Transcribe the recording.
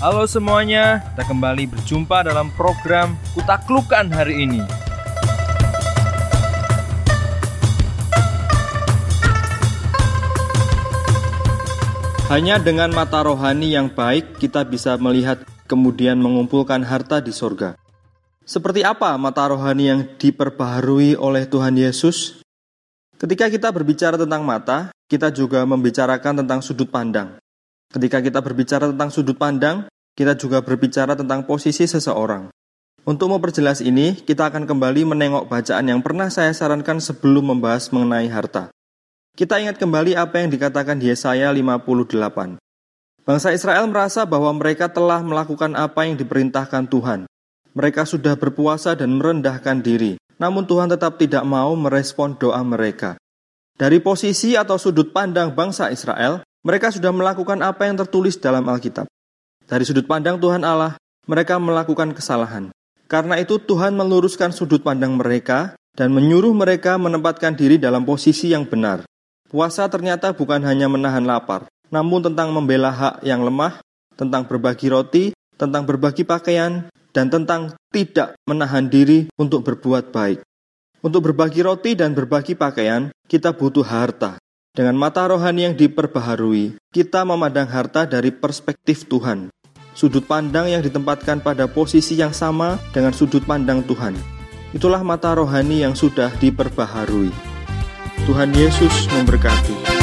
Halo semuanya, kita kembali berjumpa dalam program Kutaklukan hari ini. Hanya dengan mata rohani yang baik kita bisa melihat kemudian mengumpulkan harta di sorga. Seperti apa mata rohani yang diperbaharui oleh Tuhan Yesus? Ketika kita berbicara tentang mata, kita juga membicarakan tentang sudut pandang. Ketika kita berbicara tentang sudut pandang, kita juga berbicara tentang posisi seseorang. Untuk memperjelas ini, kita akan kembali menengok bacaan yang pernah saya sarankan sebelum membahas mengenai harta. Kita ingat kembali apa yang dikatakan di Yesaya 58. Bangsa Israel merasa bahwa mereka telah melakukan apa yang diperintahkan Tuhan. Mereka sudah berpuasa dan merendahkan diri, namun Tuhan tetap tidak mau merespon doa mereka. Dari posisi atau sudut pandang bangsa Israel, mereka sudah melakukan apa yang tertulis dalam Alkitab. Dari sudut pandang Tuhan Allah, mereka melakukan kesalahan. Karena itu Tuhan meluruskan sudut pandang mereka dan menyuruh mereka menempatkan diri dalam posisi yang benar. Puasa ternyata bukan hanya menahan lapar, namun tentang membela hak yang lemah, tentang berbagi roti, tentang berbagi pakaian, dan tentang tidak menahan diri untuk berbuat baik. Untuk berbagi roti dan berbagi pakaian, kita butuh harta. Dengan mata rohani yang diperbaharui, kita memandang harta dari perspektif Tuhan. Sudut pandang yang ditempatkan pada posisi yang sama dengan sudut pandang Tuhan. Itulah mata rohani yang sudah diperbaharui. Tuhan Yesus memberkati.